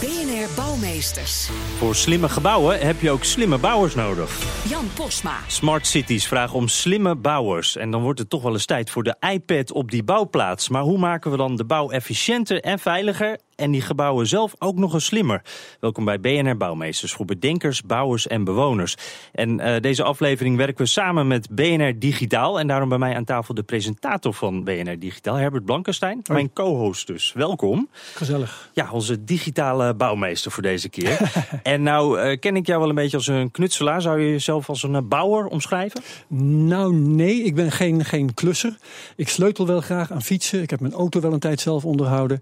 BNR Bouwmeesters. Voor slimme gebouwen heb je ook slimme bouwers nodig. Jan Posma. Smart cities vragen om slimme bouwers. En dan wordt het toch wel eens tijd voor de iPad op die bouwplaats. Maar hoe maken we dan de bouw efficiënter en veiliger en die gebouwen zelf ook nog eens slimmer. Welkom bij BNR Bouwmeesters voor bedenkers, bouwers en bewoners. En uh, deze aflevering werken we samen met BNR Digitaal. En daarom bij mij aan tafel de presentator van BNR Digitaal, Herbert Blankenstein. Mijn co-host dus. Welkom. Gezellig. Ja, onze digitale bouwmeester voor deze keer. en nou uh, ken ik jou wel een beetje als een knutselaar. Zou je jezelf als een uh, bouwer omschrijven? Nou nee, ik ben geen, geen klusser. Ik sleutel wel graag aan fietsen. Ik heb mijn auto wel een tijd zelf onderhouden.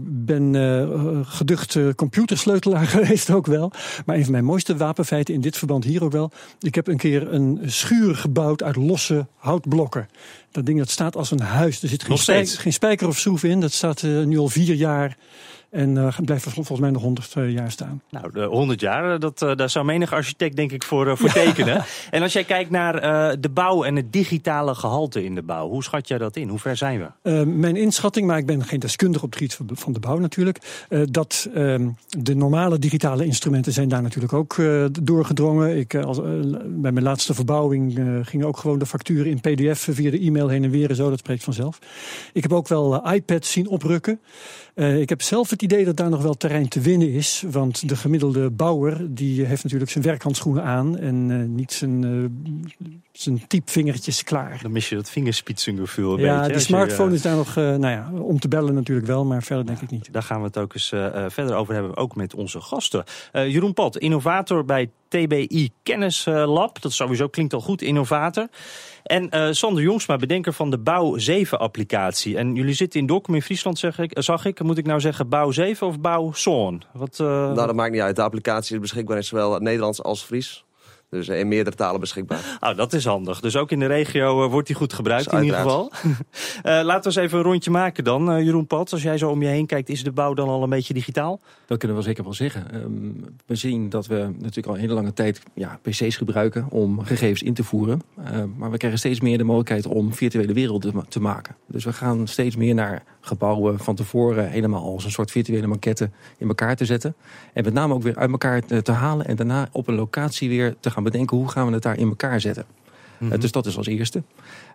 ben ben uh, geducht uh, computersleutelaar geweest ook wel. Maar een van mijn mooiste wapenfeiten in dit verband hier ook wel. Ik heb een keer een schuur gebouwd uit losse houtblokken. Dat ding dat staat als een huis. Er zit geen, spijker, geen spijker of schroef in. Dat staat uh, nu al vier jaar en uh, blijft volgens mij nog 100 uh, jaar staan. Nou, de 100 jaar, dat, uh, daar zou menig architect denk ik voor, voor tekenen. en als jij kijkt naar de bouw en het digitale gehalte in de bouw, hoe schat jij dat in? Hoe ver zijn we? mijn inschatting, maar ik ben geen deskundige op het gebied van de bouw natuurlijk, dat ehm, de normale digitale instrumenten zijn daar natuurlijk ook doorgedrongen. Ik, als, bij mijn laatste verbouwing gingen ook gewoon de facturen in pdf via de e-mail heen en weer en zo, dat spreekt vanzelf. Ik heb ook wel iPads zien oprukken. Ik heb zelf het idee dat daar nog wel terrein te winnen is. Want de gemiddelde bouwer die heeft natuurlijk zijn werkhandschoenen aan en uh, niet zijn, uh, zijn typvingertjes klaar. Dan mis je dat vingerspitsengevoel Ja, beetje, de smartphone je, is daar nog, nou ja, om te bellen natuurlijk wel, maar verder denk ik niet. Daar gaan we het ook eens verder over hebben, ook met onze gasten. Jeroen Pat, innovator bij TBI Kennislab. Dat sowieso klinkt al goed, innovator. En uh, Sander Jongsma, bedenker van de Bouw 7 applicatie. En jullie zitten in Dokkum in Friesland, zeg ik, zag ik. Moet ik nou zeggen Bouw 7 of Bouw Zoon? Wat, uh... Nou, dat maakt niet uit. De applicatie is beschikbaar in zowel Nederlands als Fries. Dus in meerdere talen beschikbaar. Oh, dat is handig. Dus ook in de regio uh, wordt die goed gebruikt dus in ieder geval. uh, laten we eens even een rondje maken dan. Uh, Jeroen Pat, als jij zo om je heen kijkt, is de bouw dan al een beetje digitaal? Dat kunnen we zeker wel zeggen. Um, we zien dat we natuurlijk al een hele lange tijd ja, pc's gebruiken om gegevens in te voeren. Maar we krijgen steeds meer de mogelijkheid om virtuele werelden te maken. Dus we gaan steeds meer naar gebouwen van tevoren helemaal als een soort virtuele maquette in elkaar te zetten. En met name ook weer uit elkaar te, halen en daarna op een locatie weer te gaan bedenken hoe gaan we het daar in elkaar zetten. Mm -hmm. dus dat is als eerste.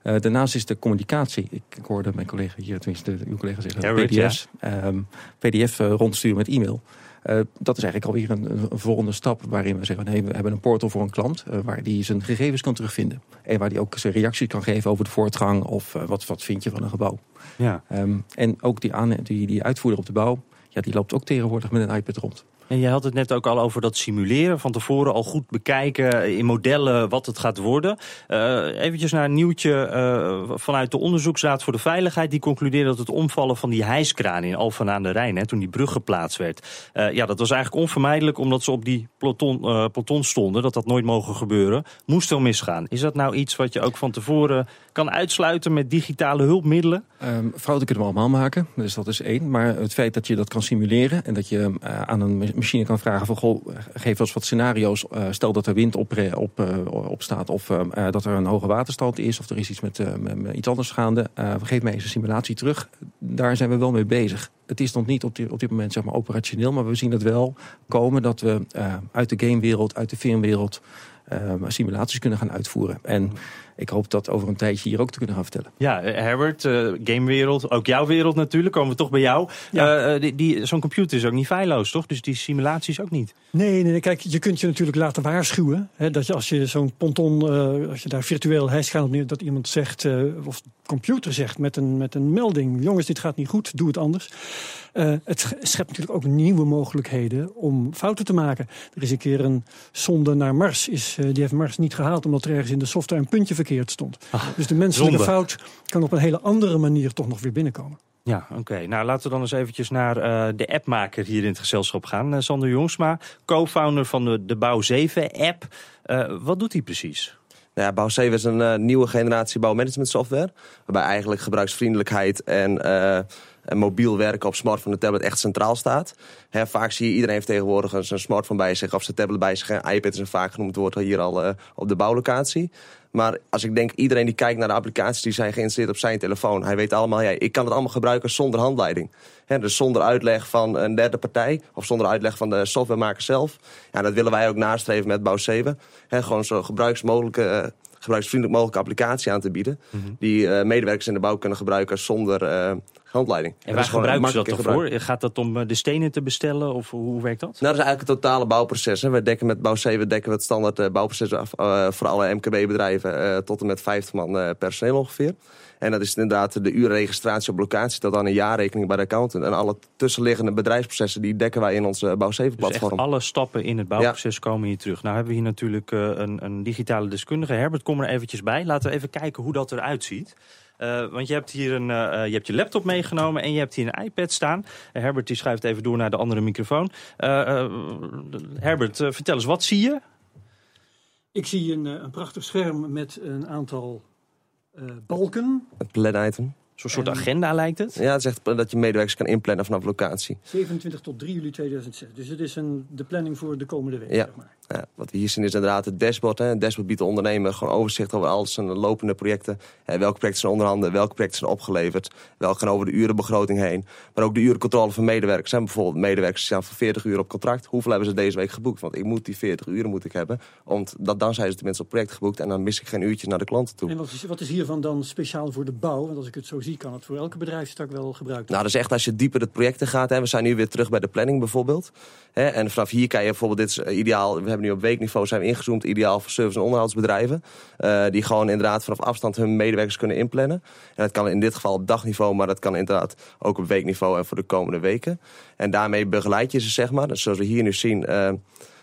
Uh, daarnaast is de communicatie. Ik, ik, hoorde mijn collega hier, tenminste uw collega zeggen, ja, PDF's, ja. um, PDF rondsturen met e-mail. Uh, dat is eigenlijk alweer een, een, volgende stap waarin we zeggen... nee, we hebben een portal voor een klant waar die zijn gegevens kan terugvinden. En waar die ook zijn reacties kan geven over de voortgang... of wat, wat vind je van een gebouw. Ja. Um, en ook die, aan, die, die uitvoerder op de bouw... Ja, die loopt ook tegenwoordig met een iPad rond. En je had het net ook al over dat simuleren. Van tevoren al goed bekijken in modellen wat het gaat worden. Uh, eventjes naar een nieuwtje uh, vanuit de onderzoeksraad voor de veiligheid. Die concludeerde dat het omvallen van die hijskraan in Alphen aan de Rijn, hè, toen die brug geplaatst werd. Uh, ja, dat was eigenlijk onvermijdelijk omdat ze op die peloton, peloton stonden. Dat dat nooit mogen gebeuren. Moest wel misgaan. Is dat nou iets wat je ook van tevoren kan uitsluiten met digitale hulpmiddelen? Um, fouten kunnen we allemaal maken, dus dat is één. Maar het feit dat je dat kan simuleren en dat je aan een machine kan vragen van goh, geef ons wat scenario's. Uh, stel dat er wind op, op, uh, op staat of uh, dat er een hoge waterstand is of er is iets met, iets anders gaande. geef mij eens een simulatie terug. Daar zijn we wel mee bezig. Het is nog niet op dit, op dit moment zeg maar, operationeel, maar we zien het wel komen dat we uit de gamewereld, uit de filmwereld simulaties kunnen gaan uitvoeren. En ik hoop dat over een tijdje hier ook te kunnen gaan vertellen. Ja, Herbert, uh, gamewereld, ook jouw wereld natuurlijk, komen we toch bij jou. Ja. Uh, die, die, Zo'n computer is ook niet feilloos, toch? Dus die simulaties ook niet. Nee, nee, kijk, je kunt je natuurlijk laten waarschuwen. Hè, dat je als je zo'n ponton, uh, als je daar virtueel hijsgaan opneemt, dat iemand zegt, of computer zegt met een, met een melding, jongens, dit gaat niet goed, doe het anders. Uh, het schept natuurlijk ook nieuwe mogelijkheden om fouten te maken. Er is een keer een zonde naar Mars, is, uh, die heeft Mars niet gehaald omdat er ergens in de software een puntje verkeerd stond. Ah, dus de menselijke zonde. fout kan op een hele andere manier toch nog weer binnenkomen. Ja, oké. Nou, laten we dan eens eventjes naar uh, de appmaker hier in het gezelschap gaan. Uh, Sander Jongsma, co-founder van de, de Bouw 7-app. Uh, wat doet hij precies? Nou ja, Bouw 7 is een nieuwe generatie bouwmanagement software. Waarbij eigenlijk gebruiksvriendelijkheid en en mobiel werken op smartphone en tablet echt centraal staat. vaak zie je iedereen heeft tegenwoordig zijn smartphone bij zich of zijn tablet bij zich. iPad is een vaak genoemd woord hier al uh, op de bouwlocatie. Maar als ik denk, iedereen die kijkt naar de applicaties die zijn geïnstalleerd op zijn telefoon. Hij weet allemaal, ja, ik kan het allemaal gebruiken zonder handleiding. dus zonder uitleg van een derde partij of zonder uitleg van de softwaremaker zelf. Ja, dat willen wij ook nastreven met Bouw 7. gewoon zo gebruiksmogelijke... Uh, gebruiksvriendelijk mogelijke applicatie aan te bieden. Mhm. Die uh, medewerkers in de bouw kunnen gebruiken zonder handleiding. En waar gebruiken ze dat toch voor? Gaat dat om de stenen te bestellen of hoe werkt dat? Nou, dat is eigenlijk het totale bouwproces. Hè. We dekken met Bouw 7 dekken we het standaard uh, bouwproces af uh, voor alle MKB-bedrijven tot en met 50 man personeel ongeveer. En dat is inderdaad de uurregistratie op locatie, dat dan een jaarrekening bij de accountant. En alle tussenliggende bedrijfsprocessen, die dekken wij in onze Bouw 7-platform. Dus alle stappen in het bouwproces komen hier terug. Nou hebben we hier natuurlijk een, een digitale deskundige. Herbert, kom er eventjes bij. Laten we even kijken hoe dat eruit ziet. Uh, want je hebt hier een, uh, je hebt je laptop meegenomen en je hebt hier een iPad staan. Uh, Herbert die schuift even door naar de andere microfoon. Herbert, vertel eens, wat zie je? Ik zie een, een prachtig scherm met een aantal balken. Het plan item. Zo'n soort agenda lijkt het? Ja, het zegt dat je medewerkers kan inplannen vanaf locatie. 27 tot 3 juli 2006. Dus het is een, de planning voor de komende week. Ja. Zeg maar. Ja, wat we hier zien is inderdaad het dashboard. Hè. Het dashboard biedt de ondernemer gewoon overzicht over al zijn lopende projecten. Hè, welke projecten zijn onderhanden, welke projecten zijn opgeleverd. Welke gaan over de urenbegroting heen. Maar ook de urencontrole van medewerkers. Zijn bijvoorbeeld medewerkers staan voor 40 uur op contract. Hoeveel hebben ze deze week geboekt? Want ik moet die 40 uren moet ik hebben. Want dat, dan zijn ze tenminste op project geboekt. En dan mis ik geen uurtjes naar de klanten toe. En wat is, wat is hiervan dan speciaal voor de bouw? Want als ik het zo zie, kan het voor elke bedrijfstak wel gebruikt worden. Nou, dat is echt als je dieper het projecten gaat. Hè. We zijn nu weer terug bij de planning bijvoorbeeld. Hè. En vanaf hier kan je bijvoorbeeld, dit is eh, ideaal. We hebben nu op weekniveau zijn ingezoomd, ideaal voor service- en onderhoudsbedrijven. Uh, die gewoon inderdaad vanaf afstand hun medewerkers kunnen inplannen. En dat kan in dit geval op dagniveau, maar dat kan inderdaad ook op weekniveau en voor de komende weken. En daarmee begeleid je ze, zeg maar. Dus zoals we hier nu zien. Uh,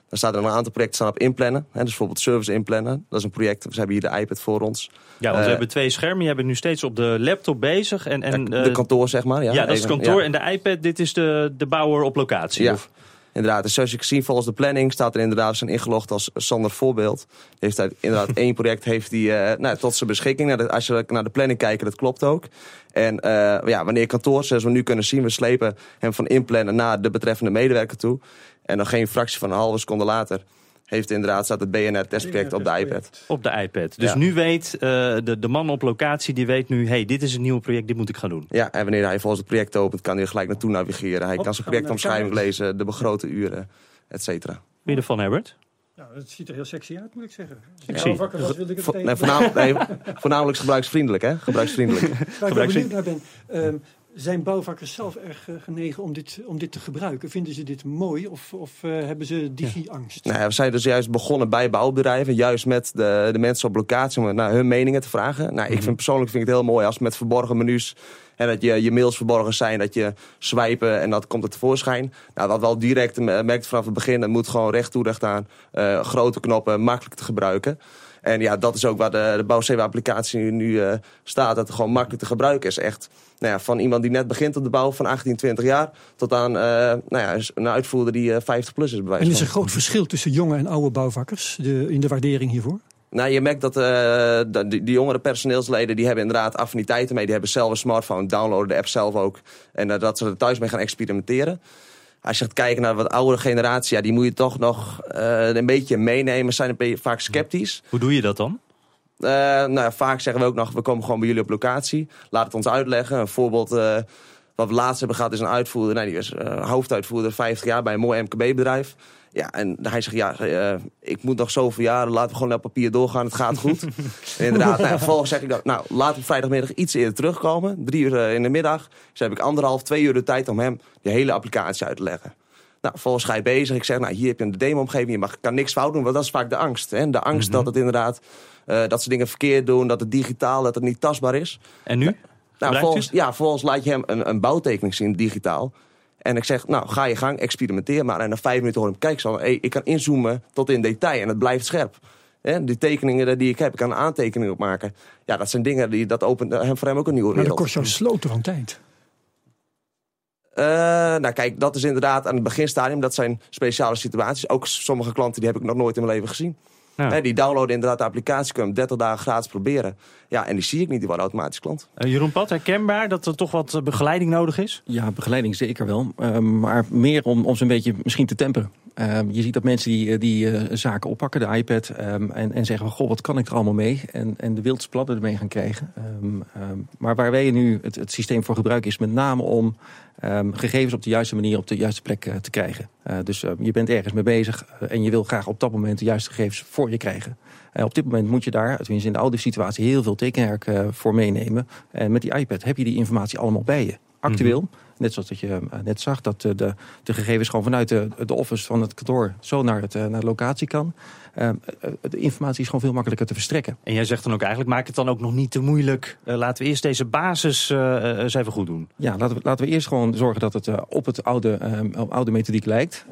dan staat er een aantal projecten staan op inplannen. Hè, dus bijvoorbeeld service inplannen. Dat is een project. We hebben hier de iPad voor ons. Ja, want we uh, hebben twee schermen. Je bent nu steeds op de laptop bezig. En, en, de kantoor, zeg maar. Ja, ja dat is het kantoor. Ja. En de iPad, dit is de, de bouwer op locatie. Ja. Of? Inderdaad, dus zoals je zien volgens de planning staat er inderdaad zijn ingelogd als Sander voorbeeld. Heeft hij inderdaad één project heeft die, uh, nou, tot zijn beschikking. Nou, als je naar de planning kijkt, dat klopt ook. En uh, ja, wanneer kantoor, zoals we nu kunnen zien, we slepen hem van inplannen naar de betreffende medewerker toe. En dan geen fractie van een halve seconde later heeft inderdaad staat het BNR-testproject op de iPad. Op de iPad. Dus ja. nu weet uh, de, de man op locatie, die weet nu... hey, dit is een nieuw project, dit moet ik gaan doen. Ja, en wanneer hij volgens het project opent, kan hij er gelijk naartoe navigeren. Hij kan zijn projectomschrijving lezen, de begrote uren, et cetera. Midden van Herbert? Nou, het ziet er heel sexy uit, moet ik zeggen. Ik zie. Was, wilde ik het nee, voornamelijk, nee, voornamelijk gebruiksvriendelijk, hè? Gebruiksvriendelijk. Waar ik wel benieuwd naar ben... Um, zijn bouwvakkers zelf erg genegen om dit, om dit te gebruiken? Vinden ze dit mooi of, of uh, hebben ze digi-angst? Ja. Nou, we zijn dus juist begonnen bij bouwbedrijven. Juist met de, de mensen op locatie om naar hun meningen te vragen. Nou, ik mm -hmm. vind persoonlijk vind ik het heel mooi als met verborgen menus... En dat je, je mails verborgen zijn, dat je swipen en dat komt er tevoorschijn. Nou, wat wel direct merkt vanaf het begin, het moet gewoon recht toe, recht aan. Uh, grote knoppen, makkelijk te gebruiken. En ja, dat is ook waar de, de bouwzeeapplicatie nu, nu uh, staat. Dat het gewoon makkelijk te gebruiken is. Echt nou ja, van iemand die net begint op de bouw van 18, 20 jaar... tot aan uh, nou ja, een uitvoerder die uh, 50 plus is. Bij en is er een groot verschil tussen jonge en oude bouwvakkers de, in de waardering hiervoor? Nou, je merkt dat uh, die, die jongere personeelsleden... die hebben inderdaad affiniteiten mee. Die hebben zelf een smartphone, downloaden de app zelf ook. En dat ze er thuis mee gaan experimenteren. Als je gaat kijken naar wat oudere generatie... Ja, die moet je toch nog uh, een beetje meenemen. Zijn een beetje vaak sceptisch. Hoe doe je dat dan? Uh, nou ja, vaak zeggen we ook nog, we komen gewoon bij jullie op locatie. Laat het ons uitleggen. Een voorbeeld uh, wat we laatst hebben gehad is een uitvoerder. Nou, die was uh, hoofduitvoerder, 50 jaar bij een mooi MKB-bedrijf. Ja, en hij zegt, ja, ik moet nog zoveel jaren, laten we gewoon naar papier doorgaan, het gaat goed. en inderdaad, nou, vervolgens zeg ik dat, nou, laat hem vrijdagmiddag iets eerder terugkomen. Drie uur in de middag. Dus heb ik anderhalf, twee uur de tijd om hem de hele applicatie uit te leggen. Nou, vervolgens ga je bezig. Ik zeg, nou, hier heb je een demo-omgeving, je mag, kan niks fout doen, want dat is vaak de angst. Hè? De angst mm -hmm. dat het inderdaad uh, dat ze dingen verkeerd doen, dat het digitaal, dat het niet tastbaar is. En nu? Nou, volgens, ja, volgens laat je hem een, een bouwtekening zien, digitaal. En ik zeg, nou, ga je gang, experimenteer maar. En na vijf minuten hoor ik hem, kijk zo, hey, ik kan inzoomen tot in detail en het blijft scherp. He, die tekeningen die ik heb, ik kan een aantekening op maken. Ja, dat zijn dingen die, dat opent hem voor hem ook een nieuwe wereld. Maar dat kost jou sloten van tijd. Uh, nou kijk, dat is inderdaad aan het beginstadium. Dat zijn speciale situaties. Ook sommige klanten die heb ik nog nooit in mijn leven gezien. Ja. die downloaden inderdaad de applicatie, kunnen 30 dagen gratis proberen. Ja, en die zie ik niet, die worden automatisch klant. Uh, Jeroen Pat, herkenbaar dat er toch wat begeleiding nodig is? Ja, begeleiding zeker wel. Uh, maar meer om, om ze een beetje misschien te temperen. Je ziet dat mensen die, eh, die uh, zaken oppakken, de iPad, um, en, en zeggen: Goh, wat kan ik er allemaal mee? En, en de wildste plannen ermee gaan krijgen. Um, maar waar wij nu het, het systeem voor gebruiken, is met name om gegevens op de juiste manier op de juiste plek uh, te krijgen. Uh, dus je bent ergens mee bezig en je wil graag op dat moment de juiste gegevens voor je krijgen. op dit moment moet je daar, tenminste in de oude situatie, heel veel tekenwerk voor meenemen. En met die iPad heb je die informatie allemaal bij je. Actueel. -hmm. Net zoals dat je eh, net zag, dat eh, de, de gegevens gewoon vanuit de, de office van het kantoor zo naar, het, eh, naar de locatie kan. Uh, de informatie is gewoon veel makkelijker te verstrekken. En jij zegt dan ook eigenlijk, maak het dan ook nog niet te moeilijk. Uh, laten we eerst deze basis uh, eens even goed doen. Ja, laten we, laten we eerst gewoon zorgen dat het op het oude, oude methodiek lijkt.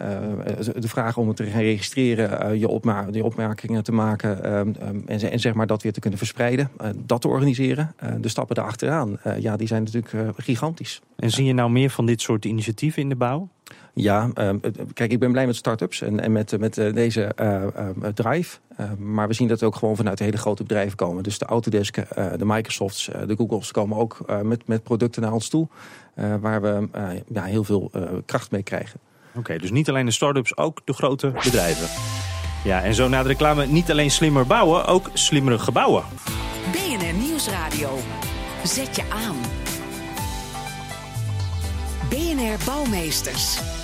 de vraag om het te gaan registreren, je, opma je opmerkingen te maken ehm, ehm, en, en, zeg maar dat weer te kunnen verspreiden. dat te organiseren. de stappen daarachteraan, ja, die zijn natuurlijk gigantisch. En zie je nou meer van dit soort initiatieven in de bouw? Ja, um, kijk, ik ben blij met start-ups en, en met, met uh, deze uh, uh, drive. maar we zien dat ook gewoon vanuit hele grote bedrijven komen. Dus de Autodesk, de Microsofts, de Googles komen ook met, met producten naar ons toe. waar we ja, heel veel kracht mee krijgen. Oké, dus niet alleen de start-ups, ook de grote bedrijven. Ja, en zo na de reclame niet alleen slimmer bouwen, ook slimmere gebouwen. BNR Nieuwsradio. Zet je aan. BNR Bouwmeesters.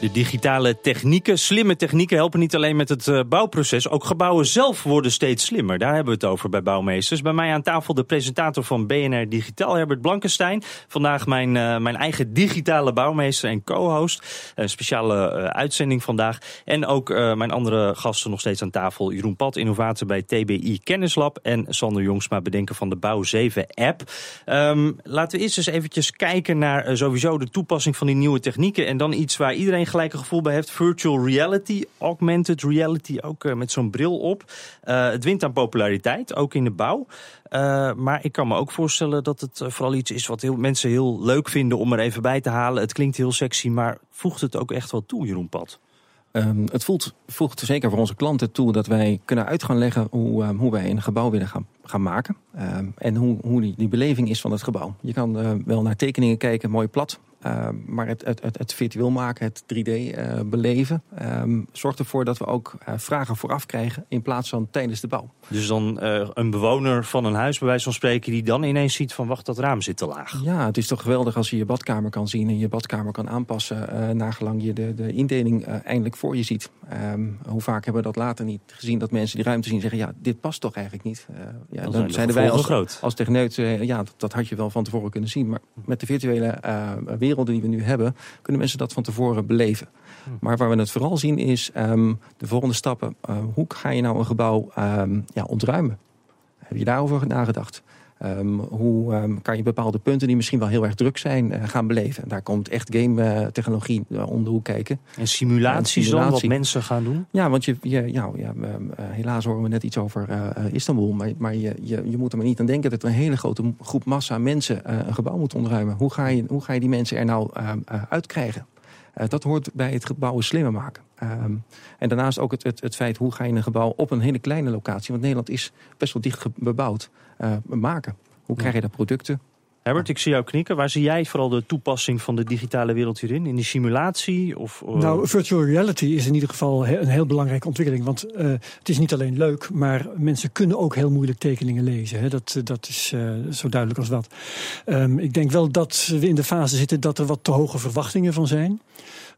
De digitale technieken, slimme technieken helpen niet alleen met het uh, bouwproces. Ook gebouwen zelf worden steeds slimmer. Daar hebben we het over bij Bouwmeesters. Bij mij aan tafel de presentator van BNR Digitaal, Herbert Blankenstein. Vandaag mijn, uh, mijn eigen digitale bouwmeester en co-host. Een speciale uh, uitzending vandaag. En ook mijn andere gasten nog steeds aan tafel. Jeroen Pat, innovator bij TBI Kennislab. En Sander Jongsma, bedenker van de Bouw 7 app. Um, laten we eerst eens eventjes kijken naar sowieso de toepassing van die nieuwe technieken. En dan iets waar iedereen gelijk een gevoel bij heeft. Virtual reality, augmented reality, ook uh, met zo'n bril op. Uh, het wint aan populariteit, ook in de bouw. Uh, maar ik kan me ook voorstellen dat het vooral iets is wat heel, mensen heel leuk vinden om er even bij te halen. Het klinkt heel sexy, maar voegt het ook echt wel toe, Jeroen Pad? Um, het voelt, voegt zeker voor onze klanten toe dat wij kunnen uit gaan leggen hoe, um, hoe wij een gebouw willen gaan, gaan maken. Um, en hoe, hoe die, die beleving is van het gebouw. Je kan wel naar tekeningen kijken, mooi plat. Uh, maar het, het, het, het, virtueel maken, het 3D uh, beleven, um, zorgt ervoor dat we ook uh, vragen vooraf krijgen in plaats van tijdens de bouw. Dus dan een bewoner van een huis, bij wijze van spreken, die dan ineens ziet van wacht, dat raam zit te laag. Ja, het is toch geweldig als je je badkamer kan zien en je badkamer kan aanpassen naar gelang je de, de indeling eindelijk voor je ziet. Um, hoe vaak hebben we dat later niet gezien dat mensen die ruimte zien zeggen ja, dit past toch eigenlijk niet. ja, dan, dan zijn, wij als, groot. als techneut, ja, dat, dat, had je wel van tevoren kunnen zien. Maar met de virtuele wereld werelden die we nu hebben, kunnen mensen dat van tevoren beleven. Hm. Maar waar we het vooral zien is um, de volgende stappen. Uh, hoe ga je nou een gebouw um, ja, ontruimen? Heb je daarover nagedacht? Um, hoe um, kan je bepaalde punten die misschien wel heel erg druk zijn uh, gaan beleven? En daar komt echt game uh, technologie uh, om de hoek kijken. En simulaties simulatie. dan, wat mensen gaan doen? Ja, want je, je, ja, ja helaas horen we net iets over Istanbul. Maar, maar je, je, je moet er maar niet aan denken dat er een hele grote groep massa mensen een gebouw moet ontruimen. Hoe ga je, hoe ga je die mensen er nou uitkrijgen? Dat hoort bij het gebouwen slimmer maken. Um, en daarnaast ook het, het, het, feit hoe ga je een gebouw op een hele kleine locatie, want Nederland is best wel dicht bebouwd, uh, maken. Hoe krijg je daar producten? Herbert, ik zie jou knikken. Waar zie jij vooral de toepassing van de digitale wereld hierin? In die simulatie? Of, uh... Nou, virtual reality is in ieder geval een heel belangrijke ontwikkeling. Want uh, het is niet alleen leuk, maar mensen kunnen ook heel moeilijk tekeningen lezen. Hè. Dat, dat is zo duidelijk als wat. Um, ik denk wel dat we in de fase zitten dat er wat te hoge verwachtingen van zijn.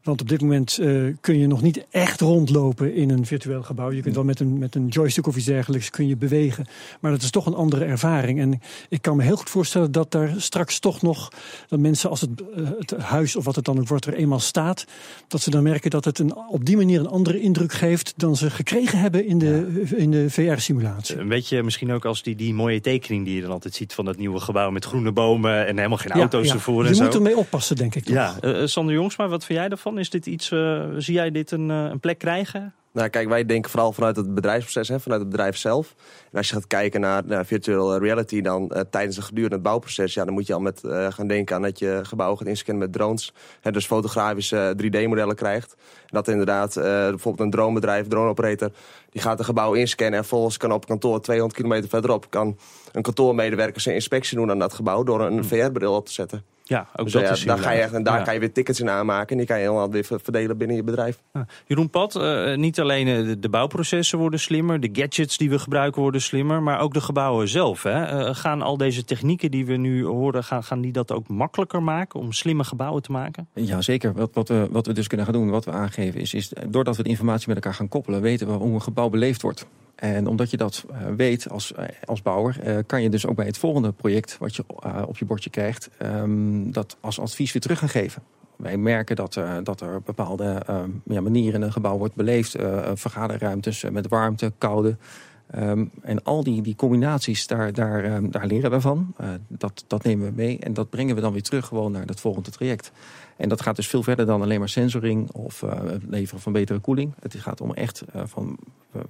Want op dit moment kun je nog niet echt rondlopen in een virtueel gebouw. Je kunt wel met een, met een joystick of iets dergelijks kun je bewegen. Maar dat is toch een andere ervaring. En ik kan me heel goed voorstellen dat daar straks toch nog... dat mensen als het, uh, het huis of wat het dan ook wordt er eenmaal staat... dat ze dan merken dat het een, op die manier een andere indruk geeft... dan ze gekregen hebben in de, ja. in de VR-simulatie. Een beetje misschien ook als die, die mooie tekening die je dan altijd ziet... van dat nieuwe gebouw met groene bomen en helemaal geen auto's ja, ervoor. Je moet zo. ermee oppassen, denk ik. Toch? Ja, uh, Sander Jongsma, wat vind jij daarvan? Is dit iets, uh, zie jij dit een, uh, een plek krijgen? Nou, kijk, wij denken vooral vanuit het bedrijfsproces, hè, vanuit het bedrijf zelf. En als je gaat kijken naar, virtual reality, dan uh, tijdens het gedurende het bouwproces, ja, dan moet je al met uh, gaan denken aan dat je gebouwen gaat inscannen met drones. Hè, dus fotografische 3D-modellen krijgt. En dat inderdaad, uh, bijvoorbeeld een dronebedrijf, drone-operator, die gaat een gebouw inscannen en volgens kan op kantoor 200 kilometer verderop kan een kantoormedewerker zijn inspectie doen aan dat gebouw door een VR-bril op te zetten. Ja, ook Dus dat ja, is daar, ga je, echt- en daar Ja. kan je weer tickets in aanmaken en die kan je helemaal weer ver- verdelen binnen je bedrijf. Ja. Jeroen Pat, eh, niet alleen eh, de, de bouwprocessen worden slimmer, de gadgets die we gebruiken worden slimmer, maar ook de gebouwen zelf. Hè? Eh, gaan al deze technieken die we nu horen, gaan, gaan die dat ook makkelijker maken om slimme gebouwen te maken? Ja, zeker. Wat, wat, we, wat we dus kunnen gaan doen, wat we aangeven, is, is doordat we de informatie met elkaar gaan koppelen, weten we hoe een gebouw beleefd wordt. En omdat je dat eh, weet als, eh, als bouwer, eh, kan je dus ook bij het volgende project wat je op je bordje krijgt, ehm, dat als advies weer terug gaan geven. Wij merken dat, dat er bepaalde ehm, manieren in een gebouw wordt beleefd. vergaderruimtes met warmte, koude. Ehm, en al die, die combinaties, daar, daar, ehm, daar leren we van. Eh, dat, dat nemen we mee en dat brengen we dan weer terug gewoon naar het volgende traject. En dat gaat dus veel verder dan alleen maar sensoring of eh, het leveren van betere koeling. Het gaat om echt eh, van,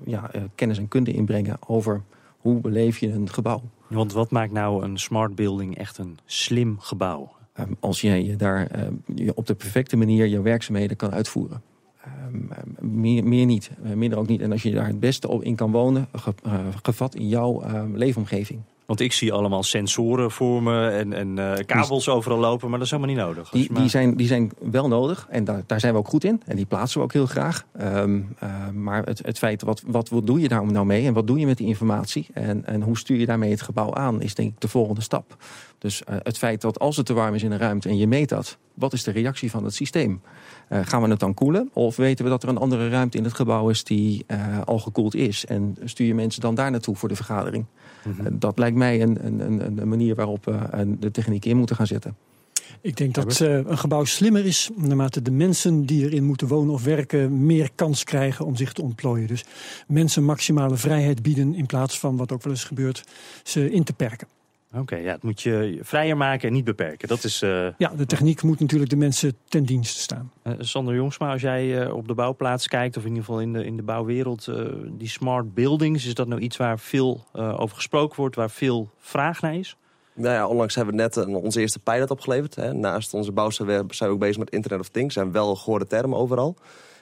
ja, kennis en kunde inbrengen over hoe beleef je een gebouw. Want wat maakt nou een smart building echt een slim gebouw? Ehm, als jij je daar je op de perfecte manier je werkzaamheden kan uitvoeren. Ehm, ehm, meer, meer niet, eh, minder ook niet. En als je daar het beste op in kan wonen, ge- eh, gevat in jouw eh, leefomgeving. Want ik zie allemaal sensoren voor me en, en eh, kabels overal lopen, maar dat is helemaal niet nodig. Die, maar- die, zijn, die zijn wel nodig en daar, daar zijn we ook goed in. En die plaatsen we ook heel graag. Ehm, eh, maar het, het feit, wat, wat, wat doe je daar nou mee en wat doe je met die informatie? En, en hoe stuur je daarmee het gebouw aan, is denk ik de volgende stap. Dus het feit dat als het te warm is in een ruimte en je meet dat, wat is de reactie van het systeem? Eh, gaan we het dan koelen? Of weten we dat er een andere ruimte in het gebouw is die eh, al gekoeld is? En stuur je mensen dan daar naartoe voor de vergadering? Mhm. Eh, dat lijkt mij een, een, een, een manier waarop we de techniek in moeten gaan zetten. Ik denk dat eh, een gebouw slimmer is naarmate de mensen die erin moeten wonen of werken meer kans krijgen om zich te ontplooien. Dus mensen maximale vrijheid bieden in plaats van wat ook wel eens gebeurt, ze in te perken. Oké, ja, het moet je vrijer maken en niet beperken. Dat is eh, Ja, de techniek moet natuurlijk de mensen ten dienste staan. eh, Sander Jongsma, als jij eh, op de bouwplaats kijkt, of in ieder geval in de, in de bouwwereld, eh, die smart buildings, is dat nou iets waar veel eh, over gesproken wordt, waar veel vraag naar is? Nou ja, onlangs hebben we net een, onze eerste pilot opgeleverd. Hè. Naast onze bouw zijn we, zijn we ook bezig met Internet of Things. zijn wel gehoorde termen overal.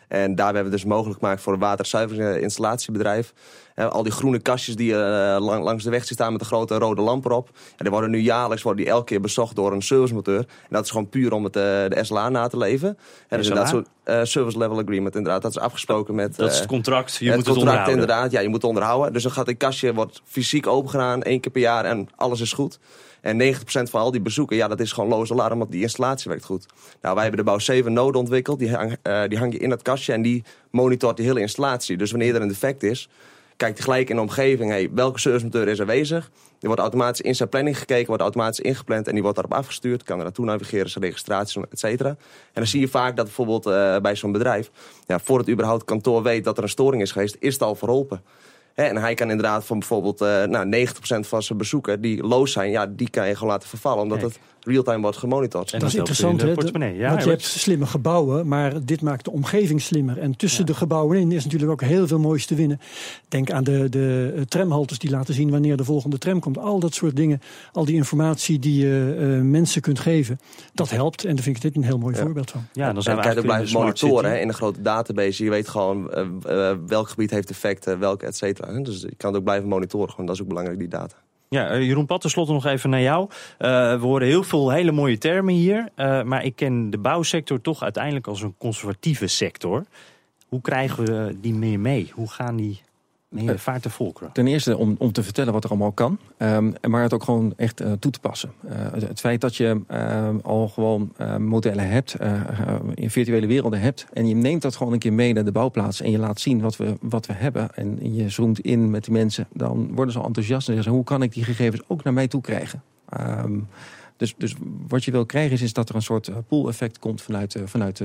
En daar hebben we dus mogelijk gemaakt voor een waterzuiveringinstalatiebedrijf. Hè, al die groene kastjes die eh, lang- langs de weg staan met een grote rode lamp erop. En die worden nu jaarlijks worden die elke keer bezocht door een servicemonteur. En dat is gewoon puur om het, eh, de SLA na te leven. En dus inderdaad zo'n eh, service level agreement inderdaad. Dat is afgesproken met... Dat is eh, het contract, je het moet het contract onderhouden. inderdaad, ja, je moet het onderhouden. Dus dan gaat een kastje wordt fysiek opengedaan, één keer per jaar en alles is goed. En 90% van al die bezoeken, ja, dat is gewoon loze alarm, want die installatie werkt goed. Nou, wij hebben de bouw 7 node ontwikkeld, die hang, eh, die hang je in dat kastje en die monitort die hele installatie. Dus wanneer er een defect is, kijkt hij gelijk in de omgeving, hey, welke servicemonteur is aanwezig? Die wordt automatisch in zijn planning gekeken, wordt automatisch ingepland en die wordt daarop afgestuurd. Kan er naartoe navigeren, zijn registratie, et cetera. En dan zie je vaak dat bijvoorbeeld eh, bij zo'n bedrijf, ja, voordat überhaupt het kantoor weet dat er een storing is geweest, is het al verholpen. Hè, en hij kan inderdaad van bijvoorbeeld eh nou, 90% van zijn bezoeken die loos zijn, ja, die kan je gewoon laten vervallen, omdat Kijk. het real-time wordt gemonitord. En dat is interessant, hè? portemonnee. Ja, Want je hebt slimme gebouwen, maar dit maakt de omgeving slimmer. En tussen de gebouwen in is natuurlijk ook heel veel moois te winnen. Denk aan de, de eh, tramhaltes die laten zien wanneer de volgende tram komt. Al dat soort dingen, al die informatie die je eh, mensen kunt geven, dat helpt. En daar vind ik dit een heel mooi Ja. voorbeeld van. Ja, dan En zijn we kan je ook eigenlijk blijven monitoren hè, in een grote database. Je weet gewoon eh, welk gebied heeft effecten, welke et cetera. hè. Dus je kan het ook blijven monitoren. Gewoon, dat is ook belangrijk, die data. Ja, eh, Jeroen Pat, tenslotte nog even naar jou. Eh, we horen heel veel hele mooie termen hier. eh, maar ik ken de bouwsector toch uiteindelijk als een conservatieve sector. Hoe krijgen we die meer mee? Hoe gaan die Eh, vaart de volkeren? Ten eerste om, om te vertellen wat er allemaal kan, ehm, maar het ook gewoon echt eh, toe te passen. Eh, het, het feit dat je ehm, al gewoon eh, modellen hebt, in virtuele werelden hebt, en je neemt dat gewoon een keer mee naar de bouwplaats en je laat zien wat we, wat we hebben, en je zoomt in met die mensen, dan worden ze al enthousiast en zeggen ze, hoe kan ik die gegevens ook naar mij toe krijgen? Ehm, Dus, dus wat je wil krijgen is, is dat er een soort pool-effect komt vanuit, vanuit,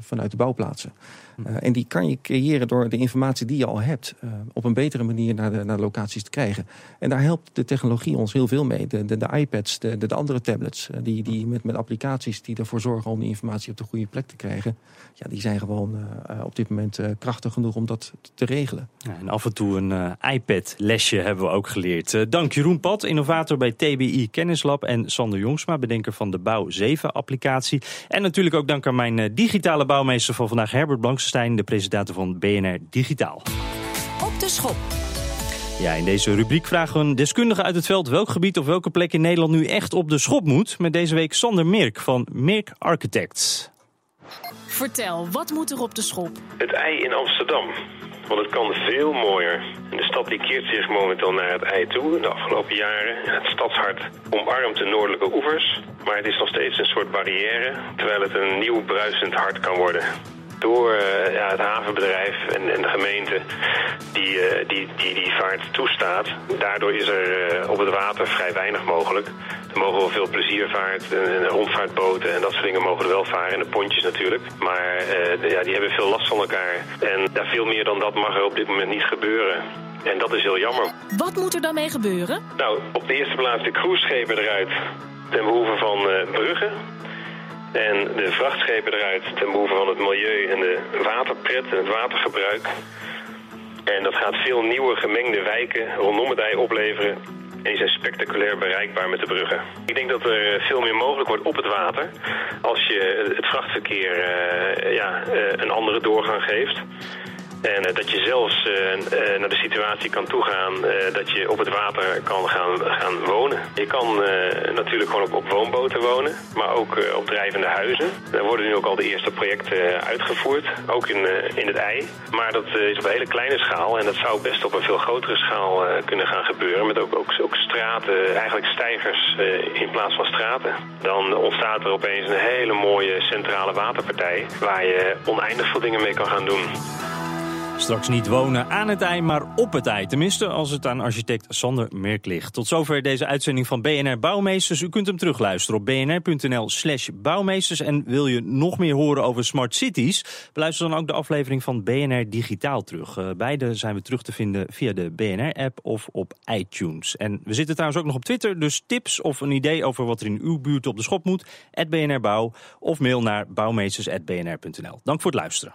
vanuit de bouwplaatsen. Hm. en die kan je creëren door de informatie die je al hebt op een betere manier naar de, naar de locaties te krijgen. En daar helpt de technologie ons heel veel mee. De, de, de iPads, de, de, andere tablets, die, die met, met applicaties die ervoor zorgen om die informatie op de goede plek te krijgen. Ja, die zijn gewoon op dit moment krachtig genoeg om dat te regelen. Ja, en af en toe een iPad-lesje hebben we ook geleerd. dank Jeroen Pat, innovator bij TBI Kennislab. En Sander Jongsma, bedenker van de Bouw 7-applicatie. En natuurlijk ook dank aan mijn digitale bouwmeester van vandaag, Herbert Blankstein, de presentator van BNR Digitaal. Op de schop. Ja, in deze rubriek vragen we een deskundige uit het veld welk gebied of welke plek in Nederland nu echt op de schop moet. Met deze week Sander Mirk van Mirk Architects. Vertel, wat moet er op de schop? Het ei in Amsterdam. Want het kan veel mooier. De stad die keert zich momenteel naar het ei toe de afgelopen jaren. Het stadshart omarmt de noordelijke oevers. Maar het is nog steeds een soort barrière, terwijl het een nieuw bruisend hart kan worden door uh, ja, het havenbedrijf en, en de gemeente die, uh, die, die die vaart toestaat. Daardoor is er uh, op het water vrij weinig mogelijk. Er mogen wel veel pleziervaart en, en rondvaartboten en dat soort dingen mogen er wel varen. En de pontjes natuurlijk. Maar ja, die hebben veel last van elkaar. En ja, veel meer dan dat mag er op dit moment niet gebeuren. En dat is heel jammer. Wat moet er dan mee gebeuren? Nou, op de eerste plaats de cruiseschepen eruit ten behoeve van bruggen. En de vrachtschepen eruit ten behoeve van het milieu en de waterpret en het watergebruik. En dat gaat veel nieuwe gemengde wijken rondom het ei opleveren. En die zijn spectaculair bereikbaar met de bruggen. Ik denk dat er veel meer mogelijk wordt op het water als je het vrachtverkeer uh, ja, uh, een andere doorgang geeft. En uh, dat je zelfs uh, uh, naar de situatie kan toegaan dat je op het water kan gaan, gaan wonen. Je kan natuurlijk gewoon op, op, woonboten wonen, maar ook op drijvende huizen. Daar worden nu ook al de eerste projecten uitgevoerd, ook in, in het ei. Maar dat is op een hele kleine schaal en dat zou best op een veel grotere schaal kunnen gaan gebeuren. Met ook, ook, ook straten, eigenlijk stijgers in plaats van straten. Dan ontstaat er opeens een hele mooie centrale waterpartij waar je oneindig veel dingen mee kan gaan doen. Straks niet wonen aan het ei, maar op het ei. Tenminste, als het aan architect Sander Merk ligt. Tot zover deze uitzending van BNR Bouwmeesters. U kunt hem terugluisteren op bnr.nl slash bouwmeesters. En wil je nog meer horen over smart cities? Beluister dan ook de aflevering van BNR Digitaal terug. Uh, beide zijn we terug te vinden via de BNR-app of op iTunes. En we zitten trouwens ook nog op Twitter. Dus tips of een idee over wat er in uw buurt op de schop moet... BNR Bouw of mail naar bouwmeesters.bnr.nl. Dank voor het luisteren.